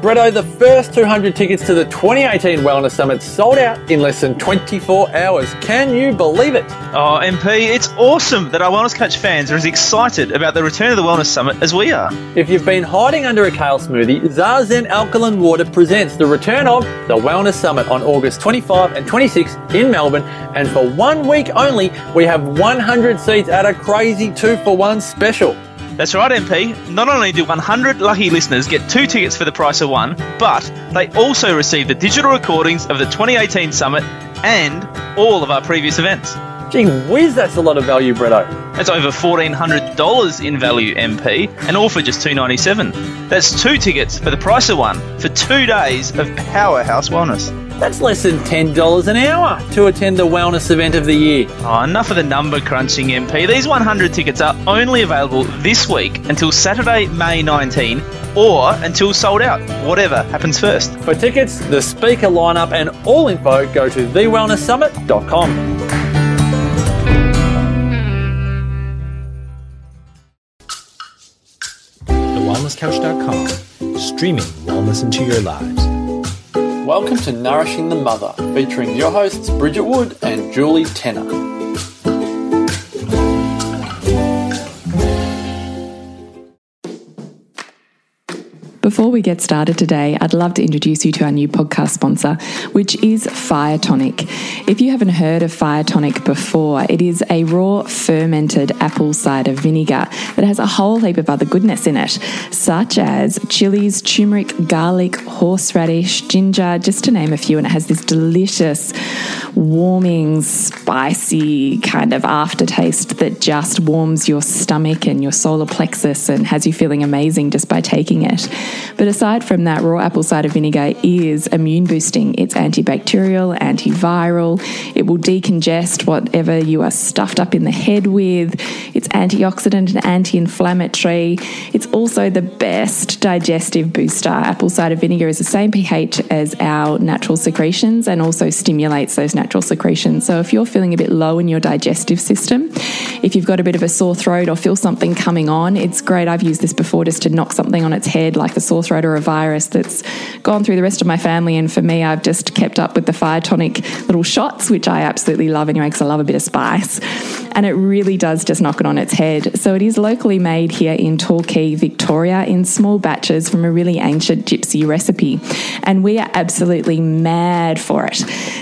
Bretto, the first 200 tickets to the 2018 Wellness Summit sold out in less than 24 hours. Can you believe it? Oh, MP, it's awesome that our Wellness Couch fans are as excited about the return of the Wellness Summit as we are. If you've been hiding under a kale smoothie, Zazen Alkaline Water presents the return of the Wellness Summit on August 25 and 26 in Melbourne. And for one week only, we have 100 seats at a crazy two for one special. That's right, MP. Not only do 100 lucky listeners get two tickets for the price of one, but they also receive the digital recordings of the 2018 summit and all of our previous events. Gee whiz, that's a lot of value, Bretto. That's over $1,400 in value, MP, and all for just 297. That's two tickets for the price of one for two days of Powerhouse Wellness. That's less than $10 an hour to attend the wellness event of the year. Oh, enough of the number crunching, MP. These 100 tickets are only available this week until Saturday, May 19, or until sold out, whatever happens first. For tickets, the speaker lineup, and all info, go to thewellnesssummit.com. TheWellnessCouch.com, streaming wellness into your lives. Welcome to Nourishing the Mother, featuring your hosts Bridget Wood and Julie Tenner. Before we get started today, I'd love to introduce you to our new podcast sponsor, which is Fire Tonic. If you haven't heard of Fire Tonic before, it is a raw fermented apple cider vinegar that has a whole heap of other goodness in it, such as chilies, turmeric, garlic, horseradish, ginger, just to name a few. And it has this delicious, warming, spicy kind of aftertaste that just warms your stomach and your solar plexus and has you feeling amazing just by taking it. But aside from that, raw apple cider vinegar is immune boosting. It's antibacterial, antiviral. It will decongest whatever you are stuffed up in the head with. It's antioxidant and anti inflammatory. It's also the best digestive booster. Apple cider vinegar is the same pH as our natural secretions and also stimulates those natural secretions. So if you're feeling a bit low in your digestive system, if you've got a bit of a sore throat or feel something coming on, it's great. I've used this before just to knock something on its head, like a sore throat or a virus that's gone through the rest of my family. And for me, I've just kept up with the fire tonic little shots, which I absolutely love anyway, because I love a bit of spice. And it really does just knock it on its head. So it is locally made here in Torquay, Victoria, in small batches from a really ancient gypsy recipe. And we are absolutely mad for it.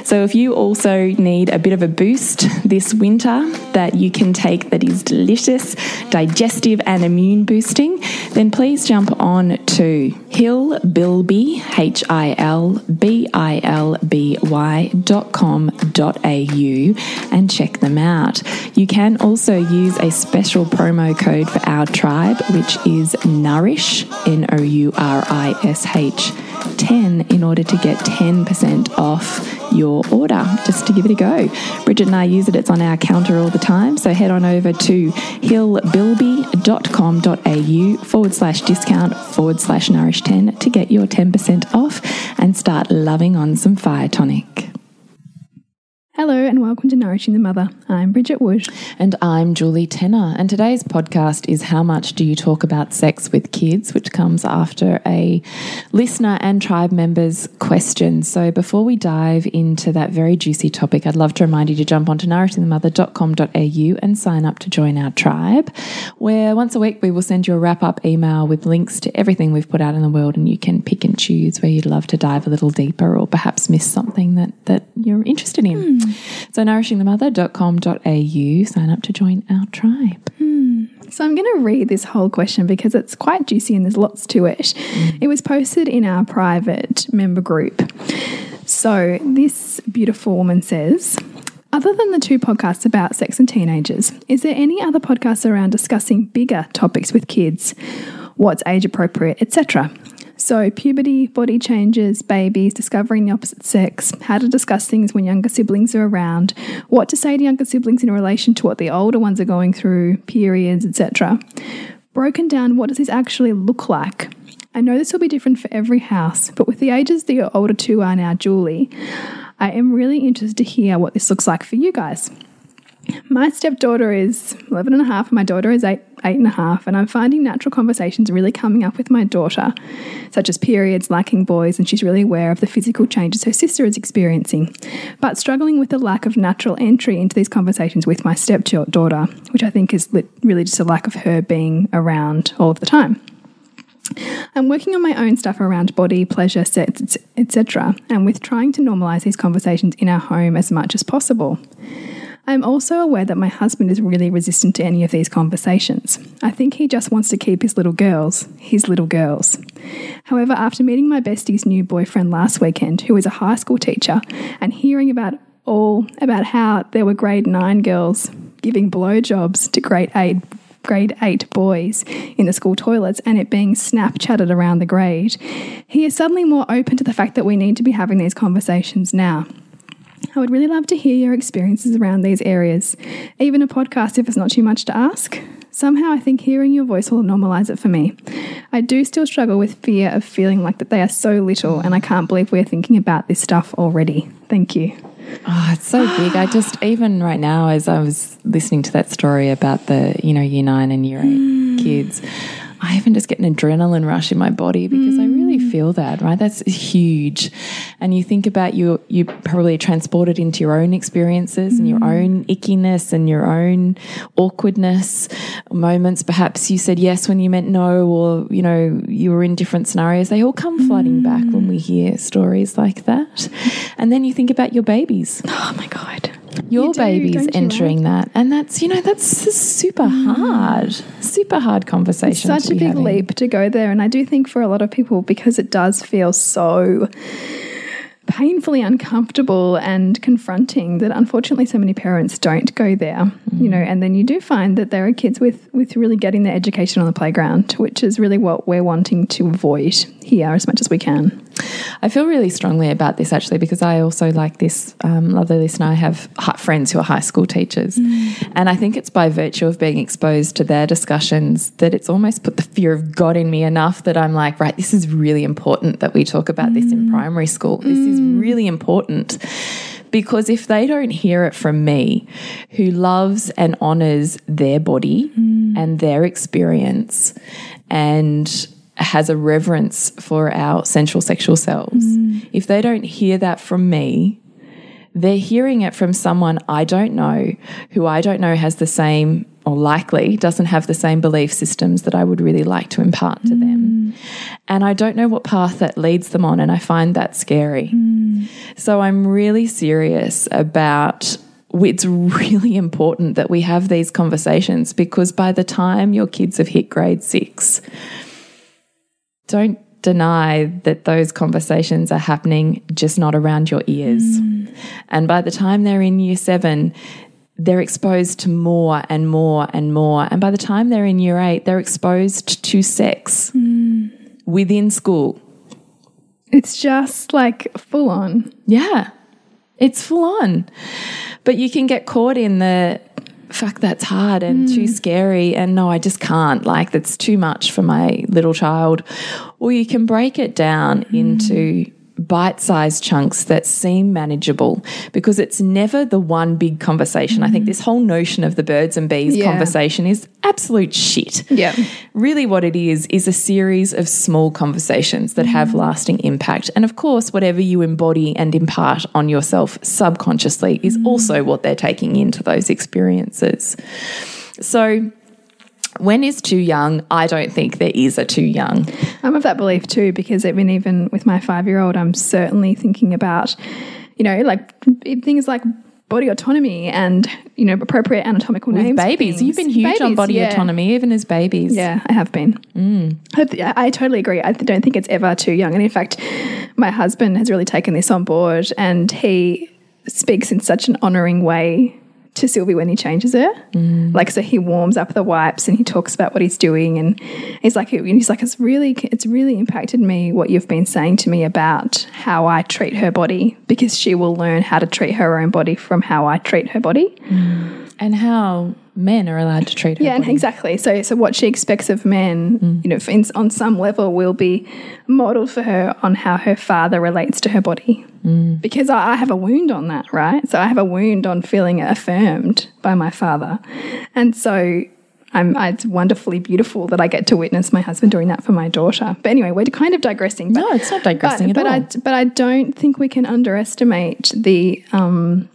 So if you also need a bit of a boost this winter that you can take that is delicious, digestive, and immune boosting, then please jump on to Hilbilby, H I L B I L B Y dot com dot au and check them out. You can also use a special promo code for our tribe, which is Nourish, N O U R I S H 10, in order to get 10% off your order just to give it a go. Bridget and I use it, it's on our counter all the time. So head on over to hilbilby.com.au forward slash discount forward slash nourish 10 to get your 10% off and start loving on some fire tonic. Hello and welcome to Nourishing the Mother. I'm Bridget Wood. And I'm Julie Tenner. And today's podcast is How Much Do You Talk About Sex with Kids, which comes after a listener and tribe member's question. So before we dive into that very juicy topic, I'd love to remind you to jump onto nourishingthemother.com.au and sign up to join our tribe, where once a week we will send you a wrap up email with links to everything we've put out in the world, and you can pick and choose where you'd love to dive a little deeper or perhaps miss something that, that you're interested in. Hmm. So, nourishingthemother.com.au, sign up to join our tribe. Hmm. So I'm going to read this whole question because it's quite juicy and there's lots to it. Mm. It was posted in our private member group. So this beautiful woman says, other than the two podcasts about sex and teenagers, is there any other podcasts around discussing bigger topics with kids? What's age appropriate, etc.? So, puberty, body changes, babies, discovering the opposite sex, how to discuss things when younger siblings are around, what to say to younger siblings in relation to what the older ones are going through, periods, etc. Broken down, what does this actually look like? I know this will be different for every house, but with the ages that your older two are now, Julie, I am really interested to hear what this looks like for you guys. My stepdaughter is 11 and a half, and my daughter is eight, eight and a half, and I'm finding natural conversations really coming up with my daughter, such as periods, lacking boys, and she's really aware of the physical changes her sister is experiencing, but struggling with the lack of natural entry into these conversations with my stepdaughter, which I think is really just a lack of her being around all of the time. I'm working on my own stuff around body, pleasure, etc., and with trying to normalize these conversations in our home as much as possible. I'm also aware that my husband is really resistant to any of these conversations. I think he just wants to keep his little girls, his little girls. However, after meeting my bestie's new boyfriend last weekend, who is a high school teacher, and hearing about all about how there were grade 9 girls giving blowjobs to grade 8 grade 8 boys in the school toilets and it being Snapchatted around the grade, he is suddenly more open to the fact that we need to be having these conversations now. I would really love to hear your experiences around these areas, even a podcast if it's not too much to ask. Somehow I think hearing your voice will normalize it for me. I do still struggle with fear of feeling like that they are so little and I can't believe we're thinking about this stuff already. Thank you. Oh, it's so big. I just even right now as I was listening to that story about the, you know, year 9 and year 8 mm. kids, I even just get an adrenaline rush in my body because mm. I really mm. feel that, right? That's huge. And you think about you, you probably transported into your own experiences mm. and your mm. own ickiness and your own awkwardness moments. Perhaps you said yes when you meant no, or, you know, you were in different scenarios. They all come flooding mm. back when we hear stories like that. And then you think about your babies. Oh my God your do, baby's entering that and that's you know that's super mm. hard super hard conversation it's such a big having. leap to go there and i do think for a lot of people because it does feel so painfully uncomfortable and confronting that unfortunately so many parents don't go there mm. you know and then you do find that there are kids with with really getting their education on the playground which is really what we're wanting to avoid here as much as we can I feel really strongly about this actually because I also like this um, lovely listener. I have friends who are high school teachers, mm. and I think it's by virtue of being exposed to their discussions that it's almost put the fear of God in me enough that I'm like, right, this is really important that we talk about mm. this in mm. primary school. This is mm. really important because if they don't hear it from me, who loves and honors their body mm. and their experience, and has a reverence for our central sexual selves, mm. if they don't hear that from me, they're hearing it from someone I don't know, who I don't know has the same or likely doesn't have the same belief systems that I would really like to impart to mm. them. And I don't know what path that leads them on, and I find that scary. Mm. So I'm really serious about it's really important that we have these conversations because by the time your kids have hit grade six, don't deny that those conversations are happening, just not around your ears. Mm. And by the time they're in year seven, they're exposed to more and more and more. And by the time they're in year eight, they're exposed to sex mm. within school. It's just like full on. Yeah, it's full on. But you can get caught in the fuck, that's hard and mm. too scary. And no, I just can't. Like, that's too much for my little child. Or you can break it down mm. into bite sized chunks that seem manageable because it's never the one big conversation. Mm. I think mm. this whole notion of the birds and bees yeah. conversation is absolute shit. Yeah. Really, what it is, is a series of small conversations that mm. have lasting impact. And of course, whatever you embody and impart on yourself subconsciously is mm. also what they're taking into those experiences. So, when is too young? I don't think there is a too young. I'm of that belief too, because even even with my five year old, I'm certainly thinking about, you know, like things like body autonomy and you know appropriate anatomical with names. Babies, you've been huge babies, on body yeah. autonomy, even as babies. Yeah, I have been. Mm. I, I, totally agree. I don't think it's ever too young, and in fact, my husband has really taken this on board, and he speaks in such an honouring way to Sylvie when he changes her. Mm. Like, so he warms up the wipes and he talks about what he's doing, and he's like, he's like, it's really, it's really impacted me what you've been saying to me about how I treat her body because she will learn how to treat her own body from how I treat her body. Mm. And how men are allowed to treat her. Yeah, body. exactly. So, so what she expects of men, you know, in, on some level, will be modeled for her on how her father relates to her body. Because I, I have a wound on that, right? So I have a wound on feeling affirmed by my father, and so. I'm, it's wonderfully beautiful that I get to witness my husband doing that for my daughter. But anyway, we're kind of digressing. But, No, it's not digressing but, at but all. I, but I don't think we can underestimate the um,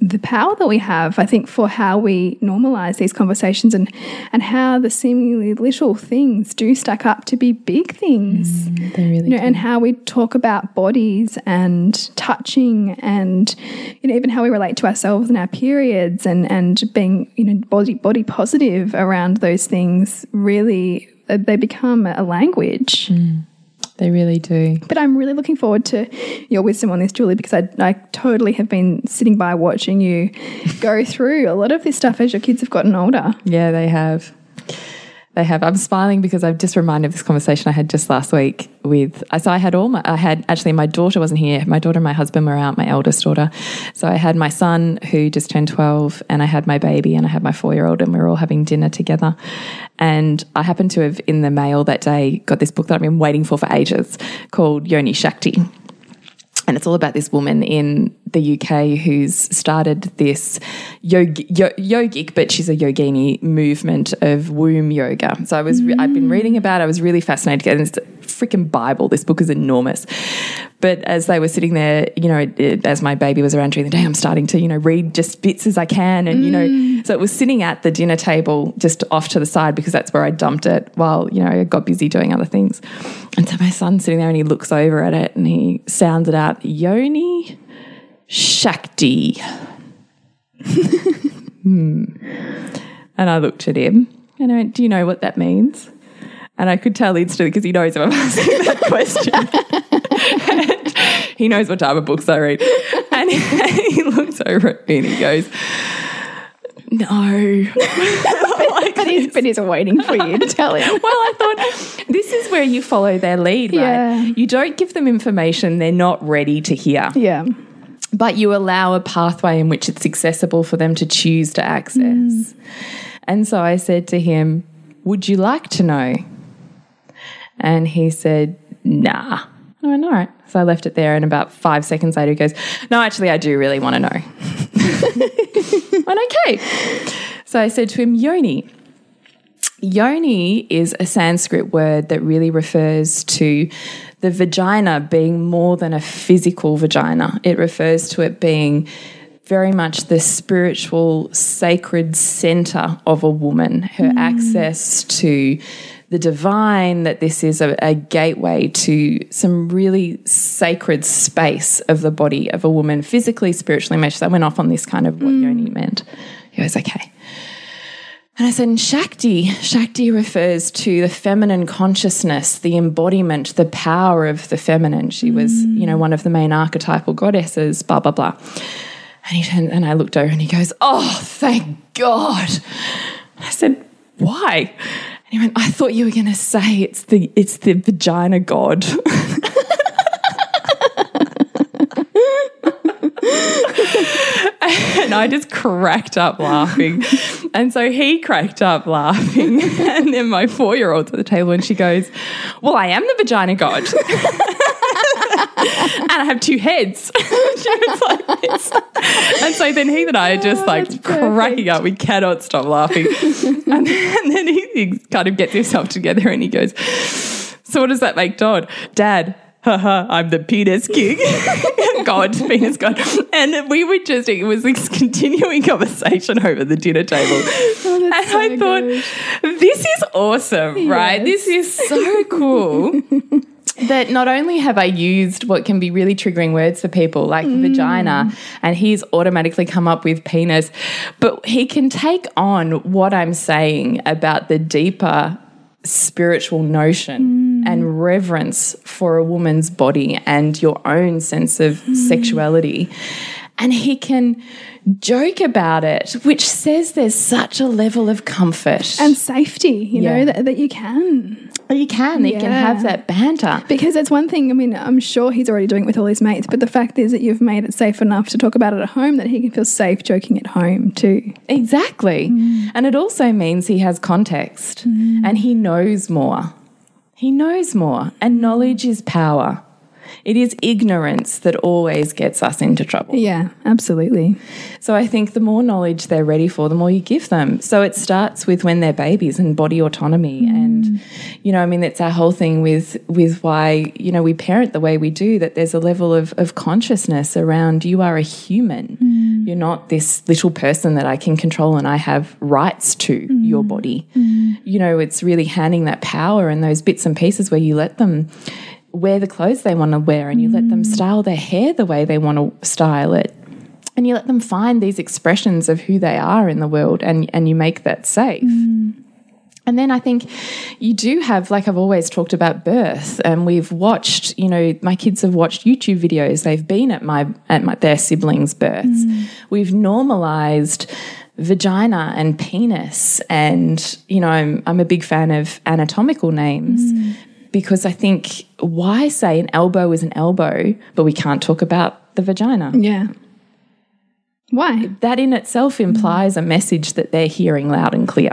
the power that we have, I think, for how we normalize these conversations and and how the seemingly little things do stack up to be big things. Mm, they really You know, and how we talk about bodies and touching and you know even how we relate to ourselves and our periods and and being you know body body positive around those things really they become a language. Mm. They really do. But I'm really looking forward to your wisdom on this, Julie, because I, I totally have been sitting by watching you go through a lot of this stuff as your kids have gotten older. Yeah, they have. They have. I'm smiling because I've just reminded of this conversation I had just last week with. Uh, so I had all my. I had actually my daughter wasn't here. My daughter and my husband were out. My eldest daughter. So I had my son who just turned 12, and I had my baby, and I had my four year old, and we were all having dinner together. And I happened to have in the mail that day got this book that I've been waiting for for ages called Yoni Shakti. And it's all about this woman in the UK who's started this yogi, yo, yogic, but she's a yogini movement of womb yoga. So I was, I've been reading about. it. I was really fascinated. And it's a freaking Bible. This book is enormous. But as they were sitting there, you know, it, as my baby was around during the day, I'm starting to, you know, read just bits as I can, and you know, mm. so it was sitting at the dinner table just off to the side because that's where I dumped it while you know I got busy doing other things. And so my son's sitting there and he looks over at it and he sounds it out, Yoni Shakti. hmm. And I looked at him and I went, Do you know what that means? And I could tell instantly because he knows if I'm asking that question. He knows what type of books I read. And he, he looks over at me and he goes, No. like, But he's, but he's waiting for you to tell him. well, I thought this is where you follow their lead, right? Yeah. You don't give them information they're not ready to hear, Yeah. But you allow a pathway in which it's accessible for them to choose to access. Mm. And so I said to him, Would you like to know? And he said, Nah. I went, All right. So I left it there, and about five seconds later, he goes, No, actually, I do really want to know. and okay. So I said to him, Yoni. Yoni is a Sanskrit word that really refers to the vagina being more than a physical vagina. It refers to it being very much the spiritual, sacred center of a woman, her mm. access to the divine, that this is a, a gateway to some really sacred space of the body of a woman, physically, spiritually, emotionally. I went off on this kind of what mm. yoni meant. He goes, okay. And I said, Shakti, Shakti refers to the feminine consciousness, the embodiment, the power of the feminine. She was, you know, one of the main archetypal goddesses, blah, blah, blah. And he turned and I looked over and he goes, Oh, thank God. I said, Why? And he went, I thought you were gonna say it's the it's the vagina god. and I just cracked up laughing. And so he cracked up laughing. And then my four year old's at the table and she goes, Well, I am the vagina god. and I have two heads. she was like this. And so then he and I are just oh, like cracking up. We cannot stop laughing. and, then, and then he, he kind of gets himself together and he goes, So what does that make Todd? Dad, haha, I'm the penis king. God, penis God. And we were just, it was this continuing conversation over the dinner table. Oh, and so I thought, this is awesome, right? This is so cool. that not only have I used what can be really triggering words for people like vagina, mm. and he's automatically come up with penis, but he can take on what I'm saying about the deeper spiritual notion mm. And mm. reverence for a woman's body and your own sense of mm. sexuality and he can joke about it, which says there's such a level of comfort. And safety, you Yeah. know, that, that you can. Oh, you can, you can have that banter. Because it's one thing, I mean, I'm sure he's already doing it with all his mates, but the fact is that you've made it safe enough to talk about it at home that he can feel safe joking at home too. Exactly. Mm. And it also means he has context and he knows more. He knows more, and knowledge is power. It is ignorance that always gets us into trouble. Yeah, absolutely. So I think the more knowledge they're ready for, the more you give them. So it starts with when they're babies and body autonomy mm. and you know, I mean it's our whole thing with with why, you know, we parent the way we do that there's a level of of consciousness around you are a human. Mm. You're not this little person that I can control and I have rights to mm. your body. You know, it's really handing that power and those bits and pieces where you let them wear the clothes they want to wear and you let them mm. style their hair the way they want to style it and you let them find these expressions of who they are in the world and, and you make that safe. Mm. And then I think you do have, like I've always talked about birth, and we've watched, you know, my kids have watched YouTube videos. They've been at my at my, their siblings' births. Mm. We've normalized vagina and penis, and you know, I'm I'm a big fan of anatomical names because I think why say an elbow is an elbow, but we can't talk about the vagina Yeah. Why? that in itself implies a message that they're hearing loud and clear.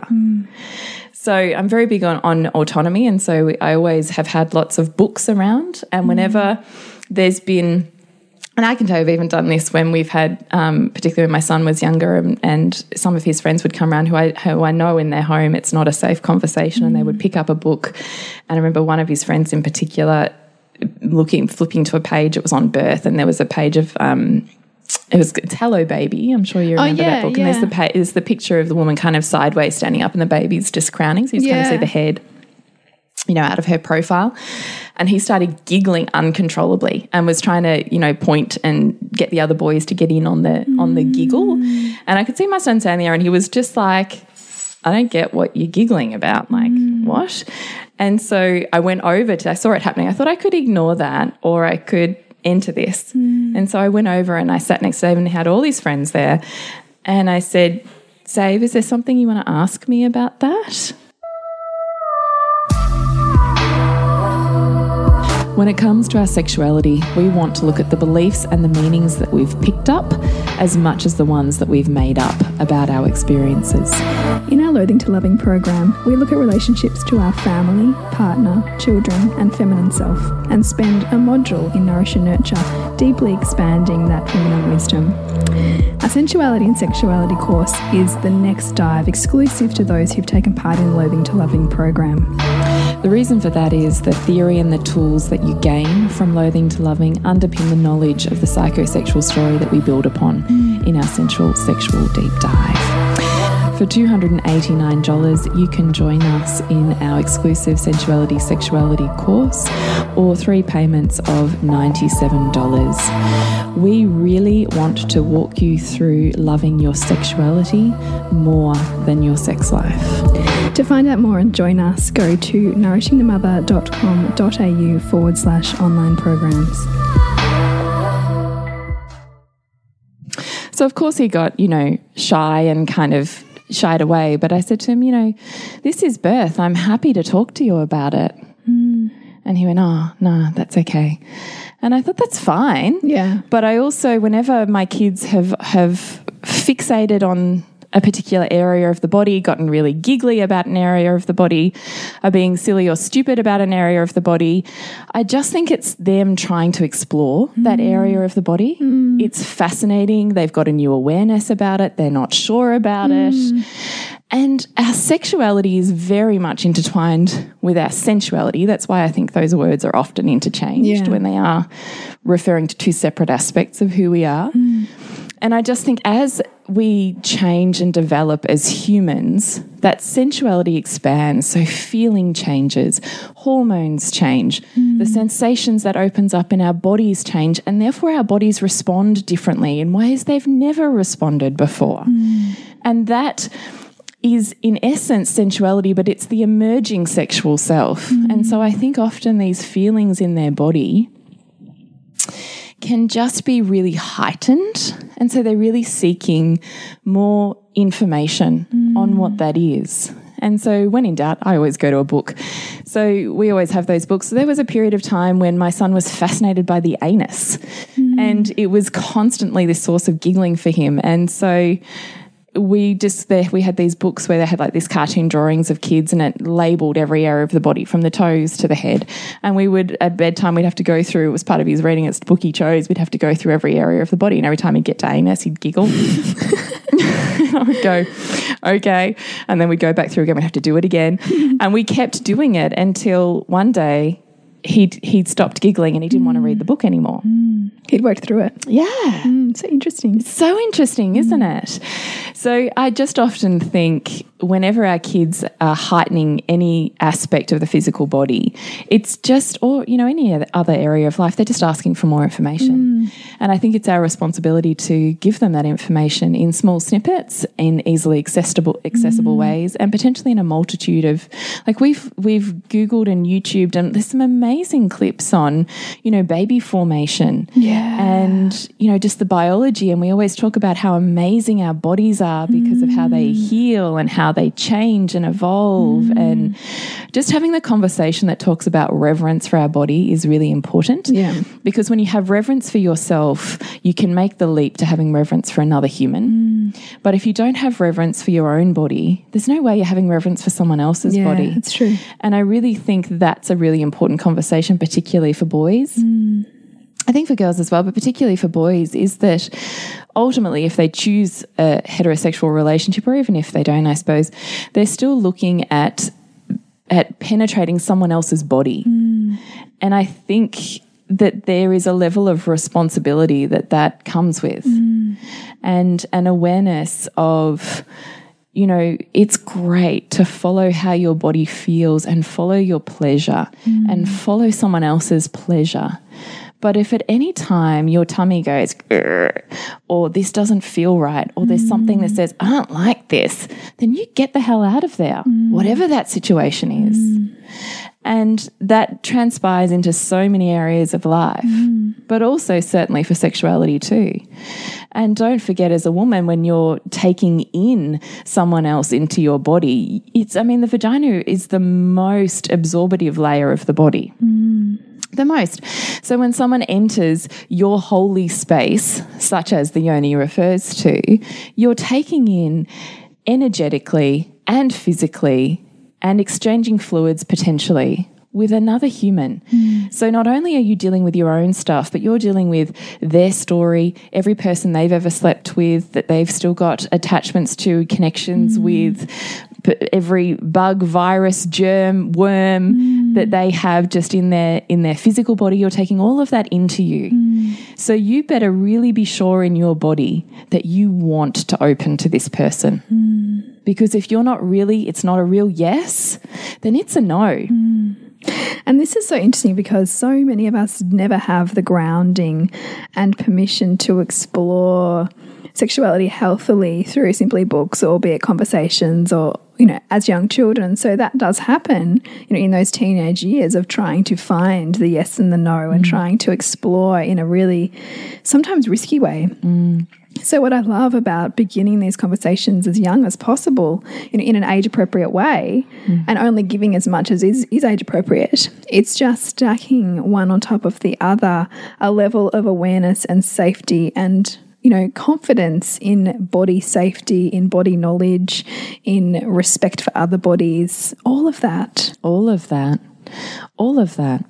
So I'm very big on, on autonomy, and so I always have had lots of books around. And whenever there's been, and I can tell you, I've even done this when we've had, um, particularly when my son was younger, and, and some of his friends would come around who I who I know in their home it's not a safe conversation, and they would pick up a book. And I remember one of his friends in particular looking flipping to a page. It was on birth, and there was a page of. Um, it was it's Hello Baby. I'm sure you remember yeah, that book. And there's the pa- there's the picture of the woman kind of sideways standing up, and the baby's just crowning. So you just kind of see the head, you know, out of her profile. And he started giggling uncontrollably and was trying to, you know, point and get the other boys to get in on the on the giggle. And I could see my son standing there, and he was just like, I don't get what you're giggling about. Like, mm. what? And so I went over to, I saw it happening. I thought I could ignore that or I could enter this. Mm. And so I went over and I sat next to Dave and had all his friends there. And I said, Dave, is there something you want to ask me about that? When it comes to our sexuality, we want to look at the beliefs and the meanings that we've picked up as much as the ones that we've made up about our experiences. In our Loathing to Loving program, we look at relationships to our family, partner, children, and feminine self, and spend a module in Nourish and Nurture, deeply expanding that feminine wisdom. Our sensuality and sexuality course is the next dive exclusive to those who've taken part in the Loathing to Loving program. The reason for that is the theory and the tools that you gain from loathing to loving underpin the knowledge of the psychosexual story that we build upon hmm. in our sensual sexual deep dive. For $289, you can join us in our exclusive sensuality sexuality course or three payments of $97. We really want to walk you through loving your sexuality more than your sex life. To find out more and join us, go to nourishingthemother.com.au forward slash online programs. So, of course, he got, you know, shy and kind of shied away. But I said to him, you know, this is birth. I'm happy to talk to you about it. Hmm. And he went, ah, oh, no, that's okay. And I thought, that's fine. Yeah. But I also, whenever my kids have, have fixated on a particular area of the body, gotten really giggly about an area of the body, are being silly or stupid about an area of the body, I just think it's them trying to explore that mm. area of the body. Mm. It's fascinating. They've got a new awareness about it. They're not sure about mm. it. And our sexuality is very much intertwined with our sensuality. That's why I think those words are often interchanged Yeah. when they are referring to two separate aspects of who we are. And I just think as we change and develop as humans, that sensuality expands. So feeling changes, hormones change, the mm. sensations that opens up in our bodies change, and therefore our bodies respond differently in ways they've never responded before. Mm. And that is in essence sensuality, but it's the emerging sexual self. Mm. And so I think often these feelings in their body can just be really heightened And so they're really seeking more information on what mm. that is. And so, when in doubt, I always go to a book. So, we always have those books. So there was a period of time when my son was fascinated by the anus, mm. and it was constantly this source of giggling for him. And so, we just there we had these books where they had like these cartoon drawings of kids and it labeled every area of the body from the toes to the head and we would at bedtime we'd have to go through it was part of his reading it's the book he chose we'd have to go through every area of the body and every time he'd get to anus he'd giggle I would go, okay. And then we'd go back through again. We'd have to do it again. and we kept doing it until one day he'd, he'd stopped giggling and he didn't want to read the book anymore. Mm. Mm. He'd worked through it. Yeah. Mm, so interesting. So interesting, isn't mm. it? So I just often think whenever our kids are heightening any aspect of the physical body, it's just, or, you know, any other area of life, they're just asking for more information. Mm. And I think it's our responsibility to give them that information in small snippets, in easily accessible, accessible mm. ways, and potentially in a multitude of, like we've, we've Googled and YouTubed, and there's some amazing clips on, you know, baby formation. Yeah. And, you know, just the biology. And we always talk about how amazing our bodies are because of how they mm. heal and how they change and evolve. Mm. And just having the conversation that talks about reverence for our body is really important. Yeah. Because when you have reverence for yourself, you can make the leap to having reverence for another human. Mm. But if you don't have reverence for your own body, there's no way you're having reverence for someone else's Yeah, body. it's true. And I really think that's a really important conversation, particularly for boys. Mm. I think for girls as well, but particularly for boys, is that ultimately, if they choose a heterosexual relationship, or even if they don't, I suppose, they're still looking at at penetrating someone else's body. Mm. And I think that there is a level of responsibility that that comes with, mm. and an awareness of you know, it's great to follow how your body feels and follow your pleasure mm. and follow someone else's pleasure. But if at any time your tummy goes, or this doesn't feel right, or there's something that mm. says, I don't like this, then you get the hell out of there, mm. whatever that situation mm. is. And that transpires into so many areas of life, but also certainly for sexuality too. And don't forget, as a woman, when you're taking in someone else into your body, it's, I mean, the vagina is the most absorbative layer of the body. The most. So when someone enters your holy space, such as the yoni refers to, you're taking in energetically and physically and exchanging fluids potentially with another human. Hmm. So not only are you dealing with your own stuff, but you're dealing with their story, every person they've ever slept with, that they've still got attachments to, connections hmm. with, p- every bug, virus, germ, worm that they have just in their in their physical body. You're taking all of that into you. So you better really be sure in your body that you want to open to this person. Because if you're not really, it's not a real yes, then it's a no. And this is so interesting because so many of us never have the grounding and permission to explore sexuality healthily through simply books or be it conversations or you know as young children. So that does happen you know in those teenage years of trying to find the yes and the no and mm. trying to explore in a really sometimes risky way. Mm. So what I love about beginning these conversations as young as possible, you know, in an age appropriate way, mm. and only giving as much as is, is age appropriate, it's just stacking one on top of the other a level of awareness and safety and you know, confidence in body safety, in body knowledge, in respect for other bodies, all of that. All of that. All of that.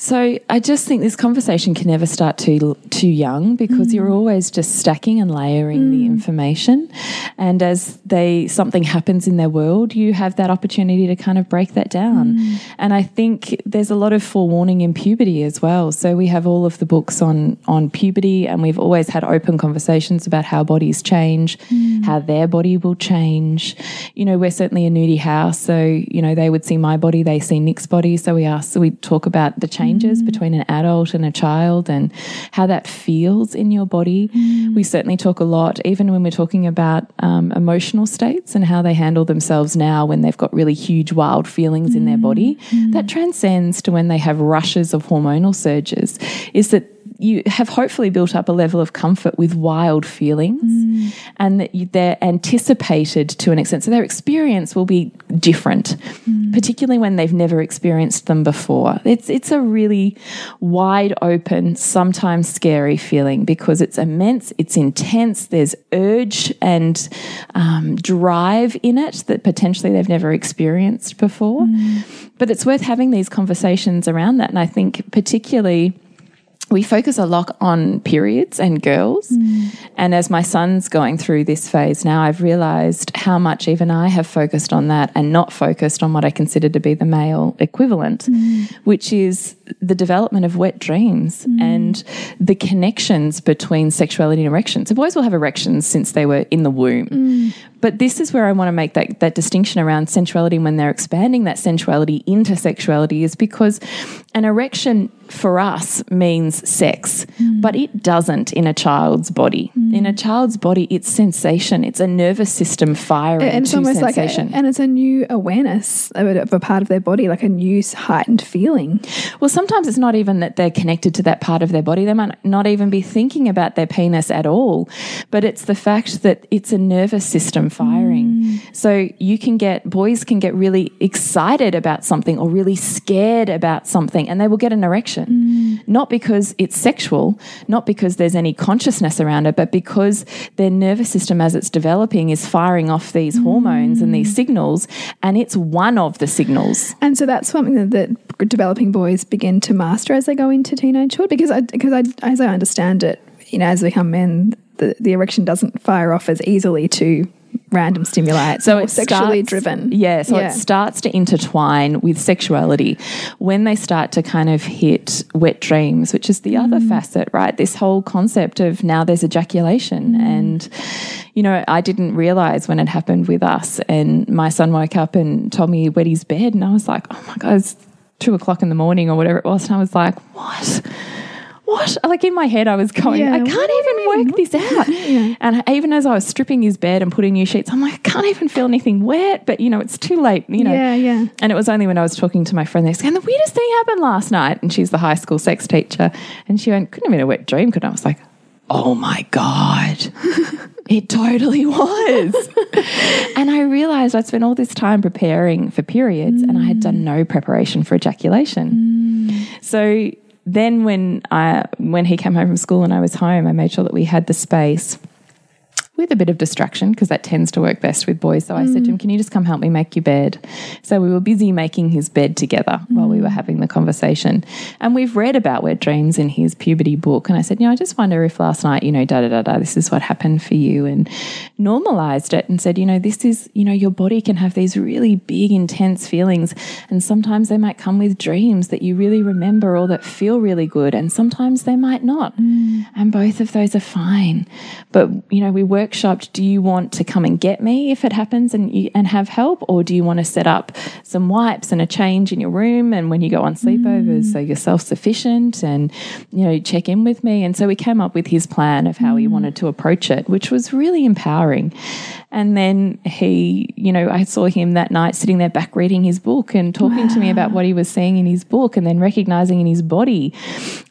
So I just think this conversation can never start too too young because you're mm. always just stacking and layering the mm. information, and as they something happens in their world, you have that opportunity to kind of break that down. Mm. And I think there's a lot of forewarning in puberty as well. So we have all of the books on on puberty, and we've always had open conversations about how bodies change, how their body will change. You know, we're certainly a nudie house, so you know they would see my body, they see Nick's body. So we ask, so we talk about the changes between an adult and a child, and how that feels in your body. We certainly talk a lot, even when we're talking about um, emotional states and how they handle themselves now when they've got really huge, wild feelings in their body. That transcends to when they have rushes of hormonal surges. Is that you have hopefully built up a level of comfort with wild feelings mm. and that you, they're anticipated to an extent. So their experience will be different, mm. particularly when they've never experienced them before. It's, it's a really wide open, sometimes scary feeling because it's immense, it's intense, there's urge and um, drive in it that potentially they've never experienced before. Mm. But it's worth having these conversations around that. And I think, particularly, we focus a lot on periods and girls. Mm. And as my son's going through this phase now, I've realized how much even I have focused on that and not focused on what I consider to be the male equivalent, mm. which is the development of wet dreams mm. and the connections between sexuality and erections. So boys will have erections since they were in the womb. But this is where I want to make that, that distinction around sensuality when they're expanding that sensuality into sexuality is because an erection for us means sex, mm. but it doesn't in a child's body. Mm. In a child's body, it's sensation. It's a nervous system firing and it's almost like a, sensation. and it's a new awareness of a, of a part of their body, like a new heightened feeling. Well, sometimes it's not even that they're connected to that part of their body. They might not even be thinking about their penis at all, but it's the fact that it's a nervous system firing. Mm. So you can get, boys can get really excited about something or really scared about something, and they will get an erection. Mm. Not because it's sexual, not because there's any consciousness around it, but because their nervous system, as it's developing, is firing off these mm. hormones and these signals, and it's one of the signals. And so that's something that, that developing boys begin to master as they go into teenagehood. Because I, because I, as I understand it, you know, as we become men, the, the erection doesn't fire off as easily to random stimuli. It's So more it sexually starts- driven. Yeah, so Yeah. it starts to intertwine with sexuality when they start to kind of hit wet dreams, which is the other Mm. facet, right? This whole concept of now there's ejaculation. Mm. And, you know, I didn't realize when it happened with us. And my son woke up and told me he wet his bed. And I was like, oh my God, it's two o'clock in the morning or whatever it was. And I was like, what? What? Like in my head, I was going, Yeah, I can't even work this out. And even as I was stripping his bed and putting new sheets, I'm like, I can't even feel anything wet. But you know, it's too late. You know. Yeah, yeah. And it was only when I was talking to my friend, they said, and the weirdest thing happened last night. And she's the high school sex teacher, and she went, couldn't have been a wet dream, could it? I was like, oh my god, it totally was. and I realized I'd spent all this time preparing for periods, and I had done no preparation for ejaculation. So then when I when he came home from school and I was home, I made sure that we had the space with a bit of distraction because that tends to work best with boys. So I said to him, mm. Can you just come help me make your bed? So we were busy making his bed together while we were mm. having the conversation. And we've read about wet dreams in his puberty book. And I said, You know, I just wonder if last night, you know, da da da da, this is what happened for you. And normalized it and said, You know, this is, you know, your body can have these really big, intense feelings. And sometimes they might come with dreams that you really remember or that feel really good. And sometimes they might not. Mm. And both of those are fine. But, you know, we workshopped do you want to come and get me if it happens and, you, and have help? Or do you want to set up some wipes and a change in your room and when you go on sleepovers mm. so you're self sufficient and, you know, check in with me? And so we came up with his plan of how he mm. wanted to approach it, which was really empowering. And then he, you know, I saw him that night sitting there back reading his book and talking to me about what he was seeing in his book and then recognizing in his body.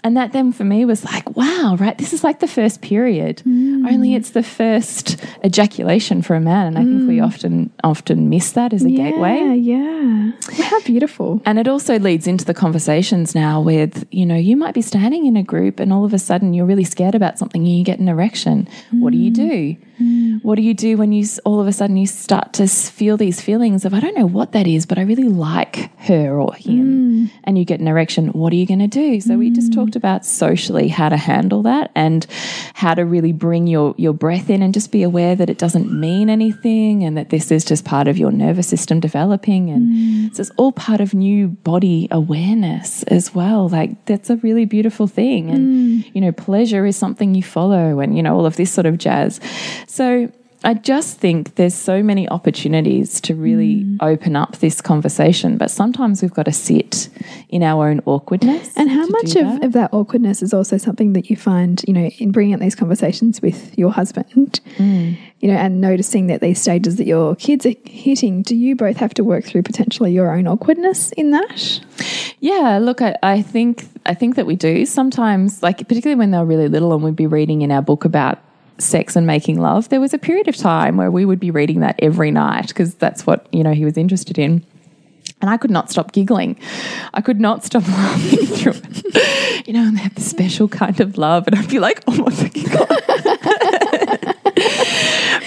And that then for me was like, wow, right? This is like the first period. Mm. Only it's the first ejaculation for a man. And I think we mm. often often miss that as a gateway. Yeah, gateway. yeah. How beautiful. And it also leads into the conversations now with, you know, you might be standing in a group and all of a sudden you're really scared about something and you get an erection. What do you mm. do? Mm. What do you do when you all of a sudden you start to feel these feelings of, I don't know what that is, but I really like her or him, mm. and you get an erection? What are you going to do? So we just mm. talked about socially how to handle that and how to really bring your, your breath in and just be aware that it doesn't mean anything and that this is just part of your nervous system developing. And so it's all part of new body awareness as well. Like that's a really beautiful thing. And, you know, pleasure is something you follow and, you know, all of this sort of jazz. So I just think there's so many opportunities to really Mm. open up this conversation, but sometimes we've got to sit in our own awkwardness. And how much of, that. of that awkwardness is also something that you find, you know, in bringing up these conversations with your husband, Mm. you know, and noticing that these stages that your kids are hitting, do you both have to work through potentially your own awkwardness in that? Yeah, look, I, I think I think that we do sometimes, like particularly when they're really little, and we'd be reading in our book about sex and making love. There was a period of time where we would be reading that every night because that's what you know he was interested in. And I could not stop giggling. I could not stop laughing through it. You know, and they have this special kind of love, and I'd be like, oh my fucking God.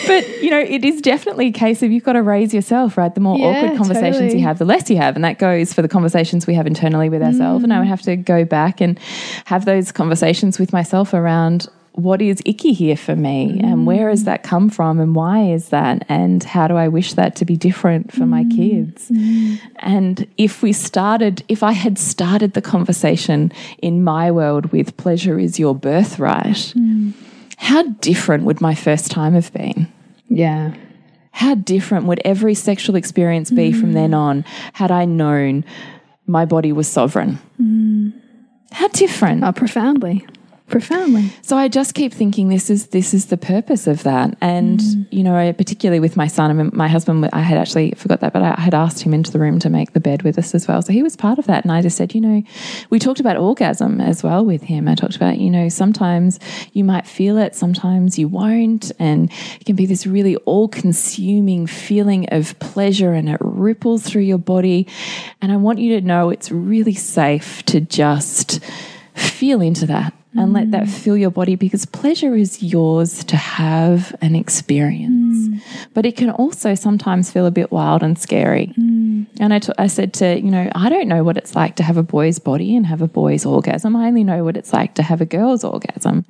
but, you know, it is definitely a case of you've got to raise yourself, right? The more Yeah, awkward conversations totally. you have, the less you have. And that goes for the conversations we have internally with ourselves. And I would mm. have to go back and have those conversations with myself around what is icky here for me and mm. where has that come from and why is that and how do I wish that to be different for my mm. kids. Mm. And if we started, if I had started the conversation in my world with pleasure is your birthright, how different would my first time have been? Yeah. How different would every sexual experience be from then on had I known my body was sovereign? How different. Oh, profoundly. Profoundly. So I just keep thinking this is this is the purpose of that, and mm. you know, particularly with my son, I mean, my husband. I had actually forgot that, but I had asked him into the room to make the bed with us as well. So he was part of that, and I just said, you know, we talked about orgasm as well with him. I talked about, you know, sometimes you might feel it, sometimes you won't, and it can be this really all-consuming feeling of pleasure, and it ripples through your body. And I want you to know it's really safe to just feel into that and let that mm. fill your body because pleasure is yours to have and experience. Mm. But it can also sometimes feel a bit wild and scary. Mm. And I I said to, you know, I don't know what it's like to have a boy's body and have a boy's orgasm. I only know what it's like to have a girl's orgasm.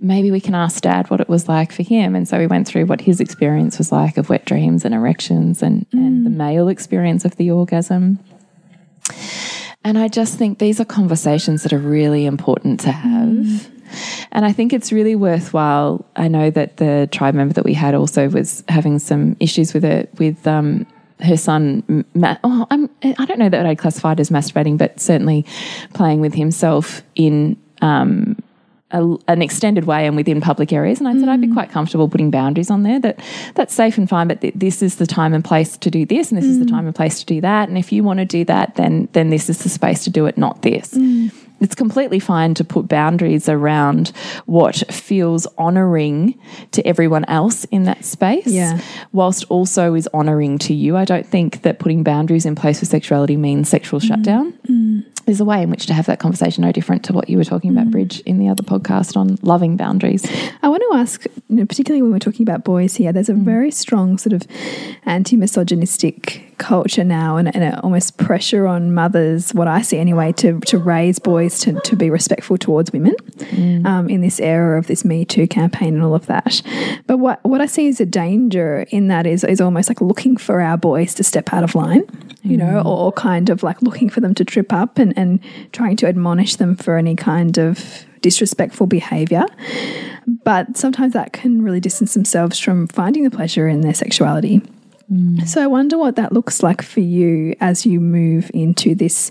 Maybe we can ask dad what it was like for him. And so we went through what his experience was like of wet dreams and erections and, and the male experience of the orgasm. And I just think these are conversations that are really important to have. And I think it's really worthwhile. I know that the tribe member that we had also was having some issues with it with um, her son. Ma- oh, I'm, I don't know that I'd classify as masturbating, but certainly playing with himself in um, a, an extended way and within public areas. And I said I'd be mm. quite comfortable putting boundaries on there. That that's safe and fine, but th- this is the time and place to do this, and this is the mm. time and place to do that. And if you want to do that, then then this is the space to do it, not this. Mm. It's completely fine to put boundaries around what feels honouring to everyone else in that space, Yeah. whilst also is honouring to you. I don't think that putting boundaries in place for sexuality means sexual shutdown there's a way in which to have that conversation no different to what you were talking about mm. bridge in the other podcast on loving boundaries. I want to ask, you know, particularly when we're talking about boys here, there's a mm. very strong sort of anti misogynistic culture now and, and almost pressure on mothers, what I see anyway, to, to raise boys to, to be respectful towards women mm. um, in this era of this Me Too campaign and all of that. But what, what I see as a danger in that is, is almost like looking for our boys to step out of line, you know, or, or kind of like looking for them to trip up and, and trying to admonish them for any kind of disrespectful behavior but sometimes that can really distance themselves from finding the pleasure in their sexuality. Mm. So I wonder what that looks like for you as you move into this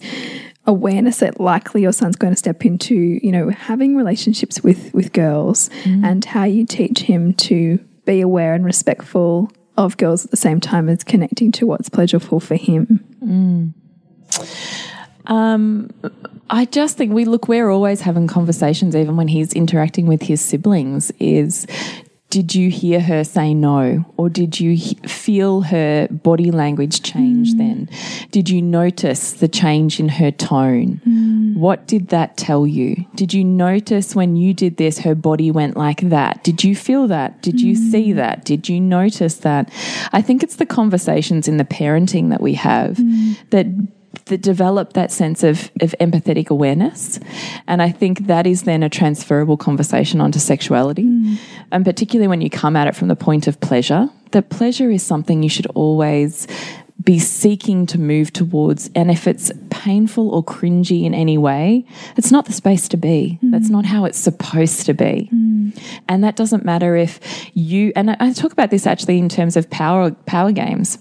awareness that likely your son's going to step into, you know, having relationships with with girls mm. and how you teach him to be aware and respectful of girls at the same time as connecting to what's pleasurable for him. Mm. Um, I just think we look, we're always having conversations, even when he's interacting with his siblings, is did you hear her say no? Or did you feel her body language change mm. then? Did you notice the change in her tone? Mm. What did that tell you? Did you notice when you did this, her body went like that? Did you feel that? Did you mm. see that? Did you notice that? I think it's the conversations in the parenting that we have that that develop that sense of, of empathetic awareness. And I think that is then a transferable conversation onto sexuality. Mm. And particularly when you come at it from the point of pleasure, that pleasure is something you should always be seeking to move towards. And if it's painful or cringy in any way, it's not the space to be. Mm. That's not how it's supposed to be. Mm. And that doesn't matter if you, and I, I talk about this actually in terms of power, power games.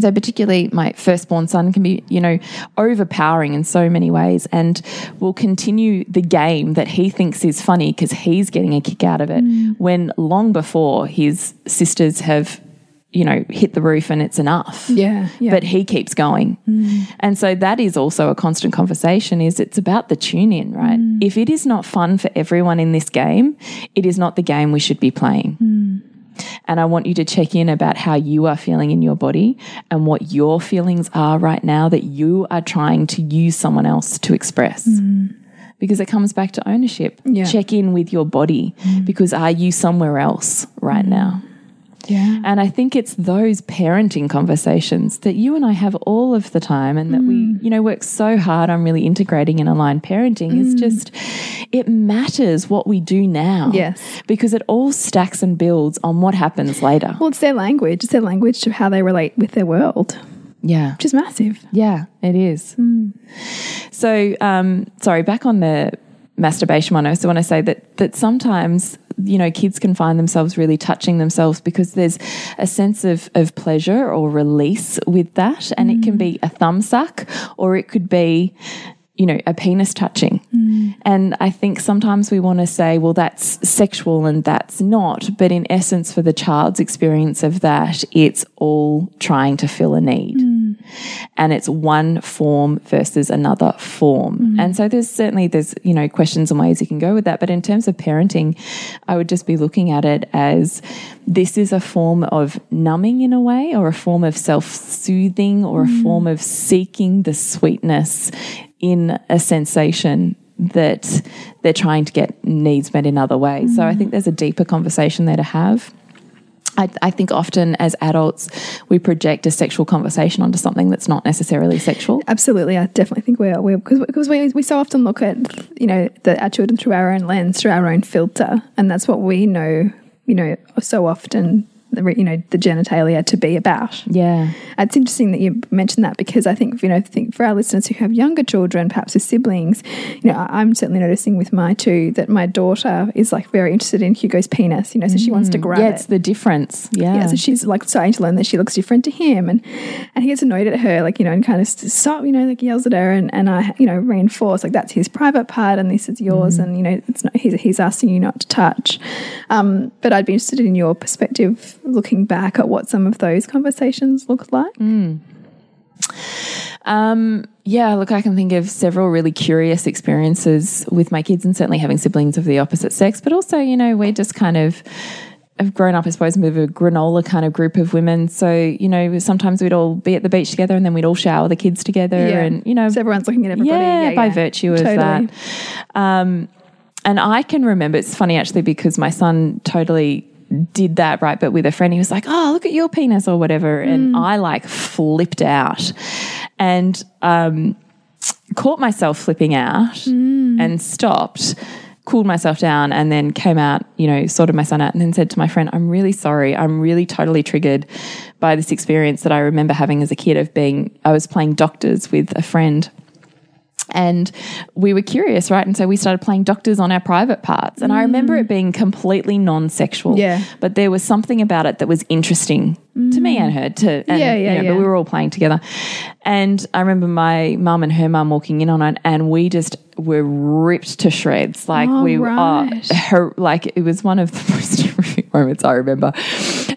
So particularly my firstborn son can be, you know, overpowering in so many ways and will continue the game that he thinks is funny because he's getting a kick out of it mm. when long before his sisters have, you know, hit the roof and it's enough. Yeah, yeah. But he keeps going. Mm. And so that is also a constant conversation is it's about the tune in, right? Mm. If it is not fun for everyone in this game, it is not the game we should be playing. And I want you to check in about how you are feeling in your body and what your feelings are right now that you are trying to use someone else to express. Mm. Because it comes back to ownership. Yeah. Check in with your body mm. because are you somewhere else right mm. now? Yeah. And I think it's those parenting conversations that you and I have all of the time and that we, Mm. you know, work so hard on really integrating in aligned parenting Mm. is just, it matters what we do now. Yes. Because it all stacks and builds on what happens later. Well, it's their language. It's their language to how they relate with their world, Yeah. which is massive. Yeah, it is. So, um, sorry, back on the masturbation one, I also want to say that that sometimes you know kids can find themselves really touching themselves because there's a sense of of pleasure or release with that, and it can be mm. a thumb suck or it could be you know a penis touching. Mm. And I think sometimes we want to say, well, that's sexual and that's not. But in essence, for the child's experience of that, it's all trying to fill a need mm. And it's one form versus another form. Mm-hmm. And so there's certainly there's you know questions and ways you can go with that, but in terms of parenting, I would just be looking at it as this is a form of numbing in a way or a form of self-soothing or a mm-hmm. form of seeking the sweetness in a sensation that they're trying to get needs met in other ways. So I mm-hmm. think there's a deeper conversation there to have. I, I think often as adults, we project a sexual conversation onto something that's not necessarily sexual. Absolutely, I definitely think we are. Because we, we so often look at you know the, our children through our own lens, through our own filter, and that's what we know. You know, so often the you know the genitalia to be about. Yeah. It's interesting that you mentioned that because I think you know think for our listeners who have younger children, perhaps with siblings, you know, I'm certainly noticing with my two that my daughter is like very interested in Hugo's penis. You know, so she wants to grab Yeah, it. it's the difference. Yeah. Yeah, so she's like starting to learn that she looks different to him, and and he gets annoyed at her, like you know, and kind of st- stop, you know, like yells at her, and and I, you know, reinforce like that's his private part, and this is yours, and you know, it's not he's he's asking you not to touch. Um, but I'd be interested in your perspective, looking back at what some of those conversations looked like. Um, yeah, look, I can think of several really curious experiences with my kids and certainly having siblings of the opposite sex, but also, you know, we're just kind of have grown up, I suppose, with a granola kind of group of women. So, you know, sometimes we'd all be at the beach together and then we'd all shower the kids together and, you know, so everyone's looking at everybody. yeah, Yeah, by yeah. virtue of Totally. that. Um, and I can remember, it's funny actually because my son totally did that, right? But with a friend, he was like, oh, look at your penis or whatever. And I like flipped out and um, caught myself flipping out and stopped. Cooled myself down and then came out, you know, sorted my son out and then said to my friend, I'm really sorry. I'm really totally triggered by this experience that I remember having as a kid of being, I was playing doctors with a friend and we were curious, right? And so we started playing doctors on our private parts. And I remember it being completely non sexual. Yeah. But there was something about it that was interesting to me and her to and, Yeah, you yeah, know, yeah. but we were all playing together. And I remember my mum and her mum walking in on it and we just were ripped to shreds. Like Oh, we right. uh, her like it was one of the most horrific moments I remember.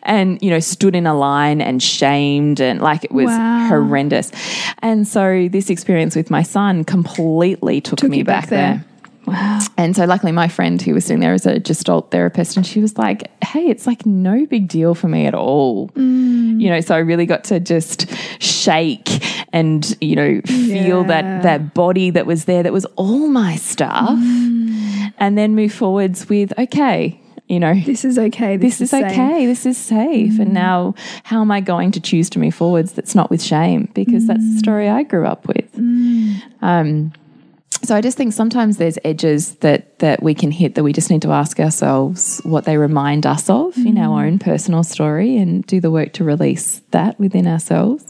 And, you know, stood in a line and shamed and like it was Wow. horrendous. And so this experience with my son completely took, me back, back there. there. Wow. And so, luckily, my friend who was sitting there as a gestalt therapist, and she was like, "Hey, it's like no big deal for me at all." Mm. You know, so I really got to just shake and you know feel Yeah. that that body that was there, that was all my stuff, mm. and then move forwards with, okay, you know, This is okay. this is safe. okay. This is safe. And mm. now, how am I going to choose to move forwards that's not with shame? Because that's the mm. story I grew up with. Mm. Um, so I just think sometimes there's edges that that we can hit that we just need to ask ourselves what they remind us of in our mm. own personal story and do the work to release that within ourselves.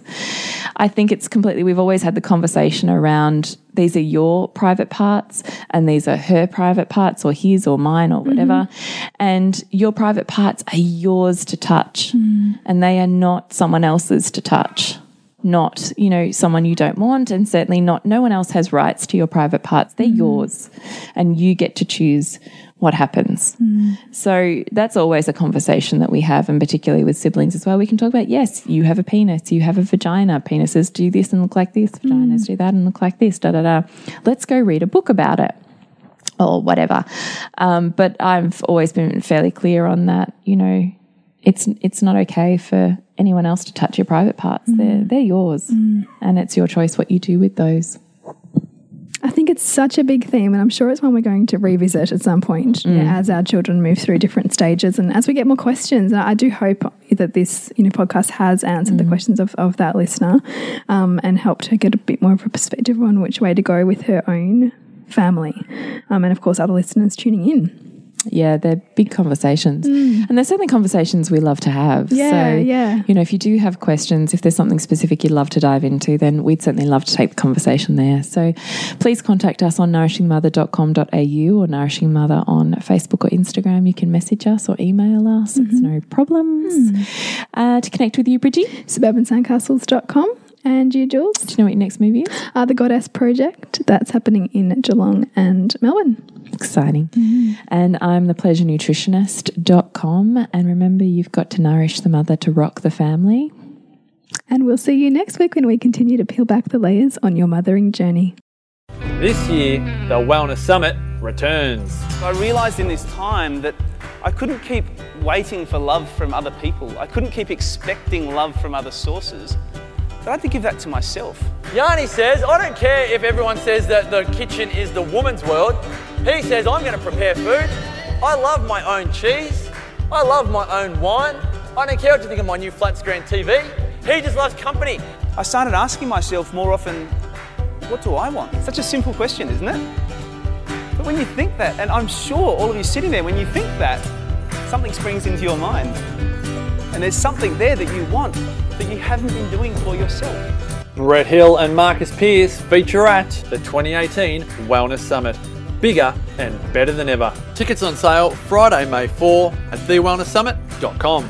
I think it's completely, we've always had the conversation around these are your private parts and these are her private parts or his or mine or whatever. Mm-hmm. And your private parts are yours to touch mm. and they are not someone else's to touch. Not, you know, someone you don't want, and certainly not, no one else has rights to your private parts. They're mm-hmm. yours, and you get to choose what happens. Mm-hmm. So that's always a conversation that we have, and particularly with siblings as well. We can talk about yes, you have a penis, you have a vagina. Penises do this and look like this, mm-hmm. vaginas do that and look like this, da da da. Let's go read a book about it or whatever. Um, but I've always been fairly clear on that. You know, it's it's not okay for anyone else to touch your private parts. They're they're yours, and it's your choice what you do with those. I think it's such a big theme, and I'm sure it's one we're going to revisit at some point Mm. as our children move through different stages and as we get more questions. I do hope that this you know podcast has answered Mm. the questions of, of that listener um, and helped her get a bit more of a perspective on which way to go with her own family, um, and of course other listeners tuning in. Yeah, they're big conversations, mm. and they're certainly conversations we love to have. Yeah, so, yeah. You know, if you do have questions, if there's something specific you'd love to dive into, then we'd certainly love to take the conversation there. So, please contact us on nourishingmother.com.au or Nourishing Mother on Facebook or Instagram. You can message us or email us. It's mm-hmm. no problems. Hmm. Uh, to connect with you, Bridgie, Suburbansandcastles.com. And you, Jules? do you know what your next movie is? Uh, the Goddess Project that's happening in Geelong and Melbourne. Exciting. And I'm thepleasurenutritionist.com. And remember, you've got to nourish the mother to rock the family. And we'll see you next week when we continue to peel back the layers on your mothering journey. This year, the Wellness Summit returns. I realized in this time that I couldn't keep waiting for love from other people. I couldn't keep expecting love from other sources. But I had to give that to myself. Yanni says, I don't care if everyone says that the kitchen is the woman's world. He says, I'm going to prepare food. I love my own cheese. I love my own wine. I don't care what you think of my new flat screen TV. He just loves company. I started asking myself more often, what do I want? Such a simple question, isn't it? But when you think that, and I'm sure all of you sitting there, when you think that, something springs into your mind. And there's something there that you want that you haven't been doing for yourself. Brett Hill and Marcus Pierce feature at the 2018 Wellness Summit. Bigger and better than ever. Tickets on sale Friday, May 4 at thewellnesssummit.com.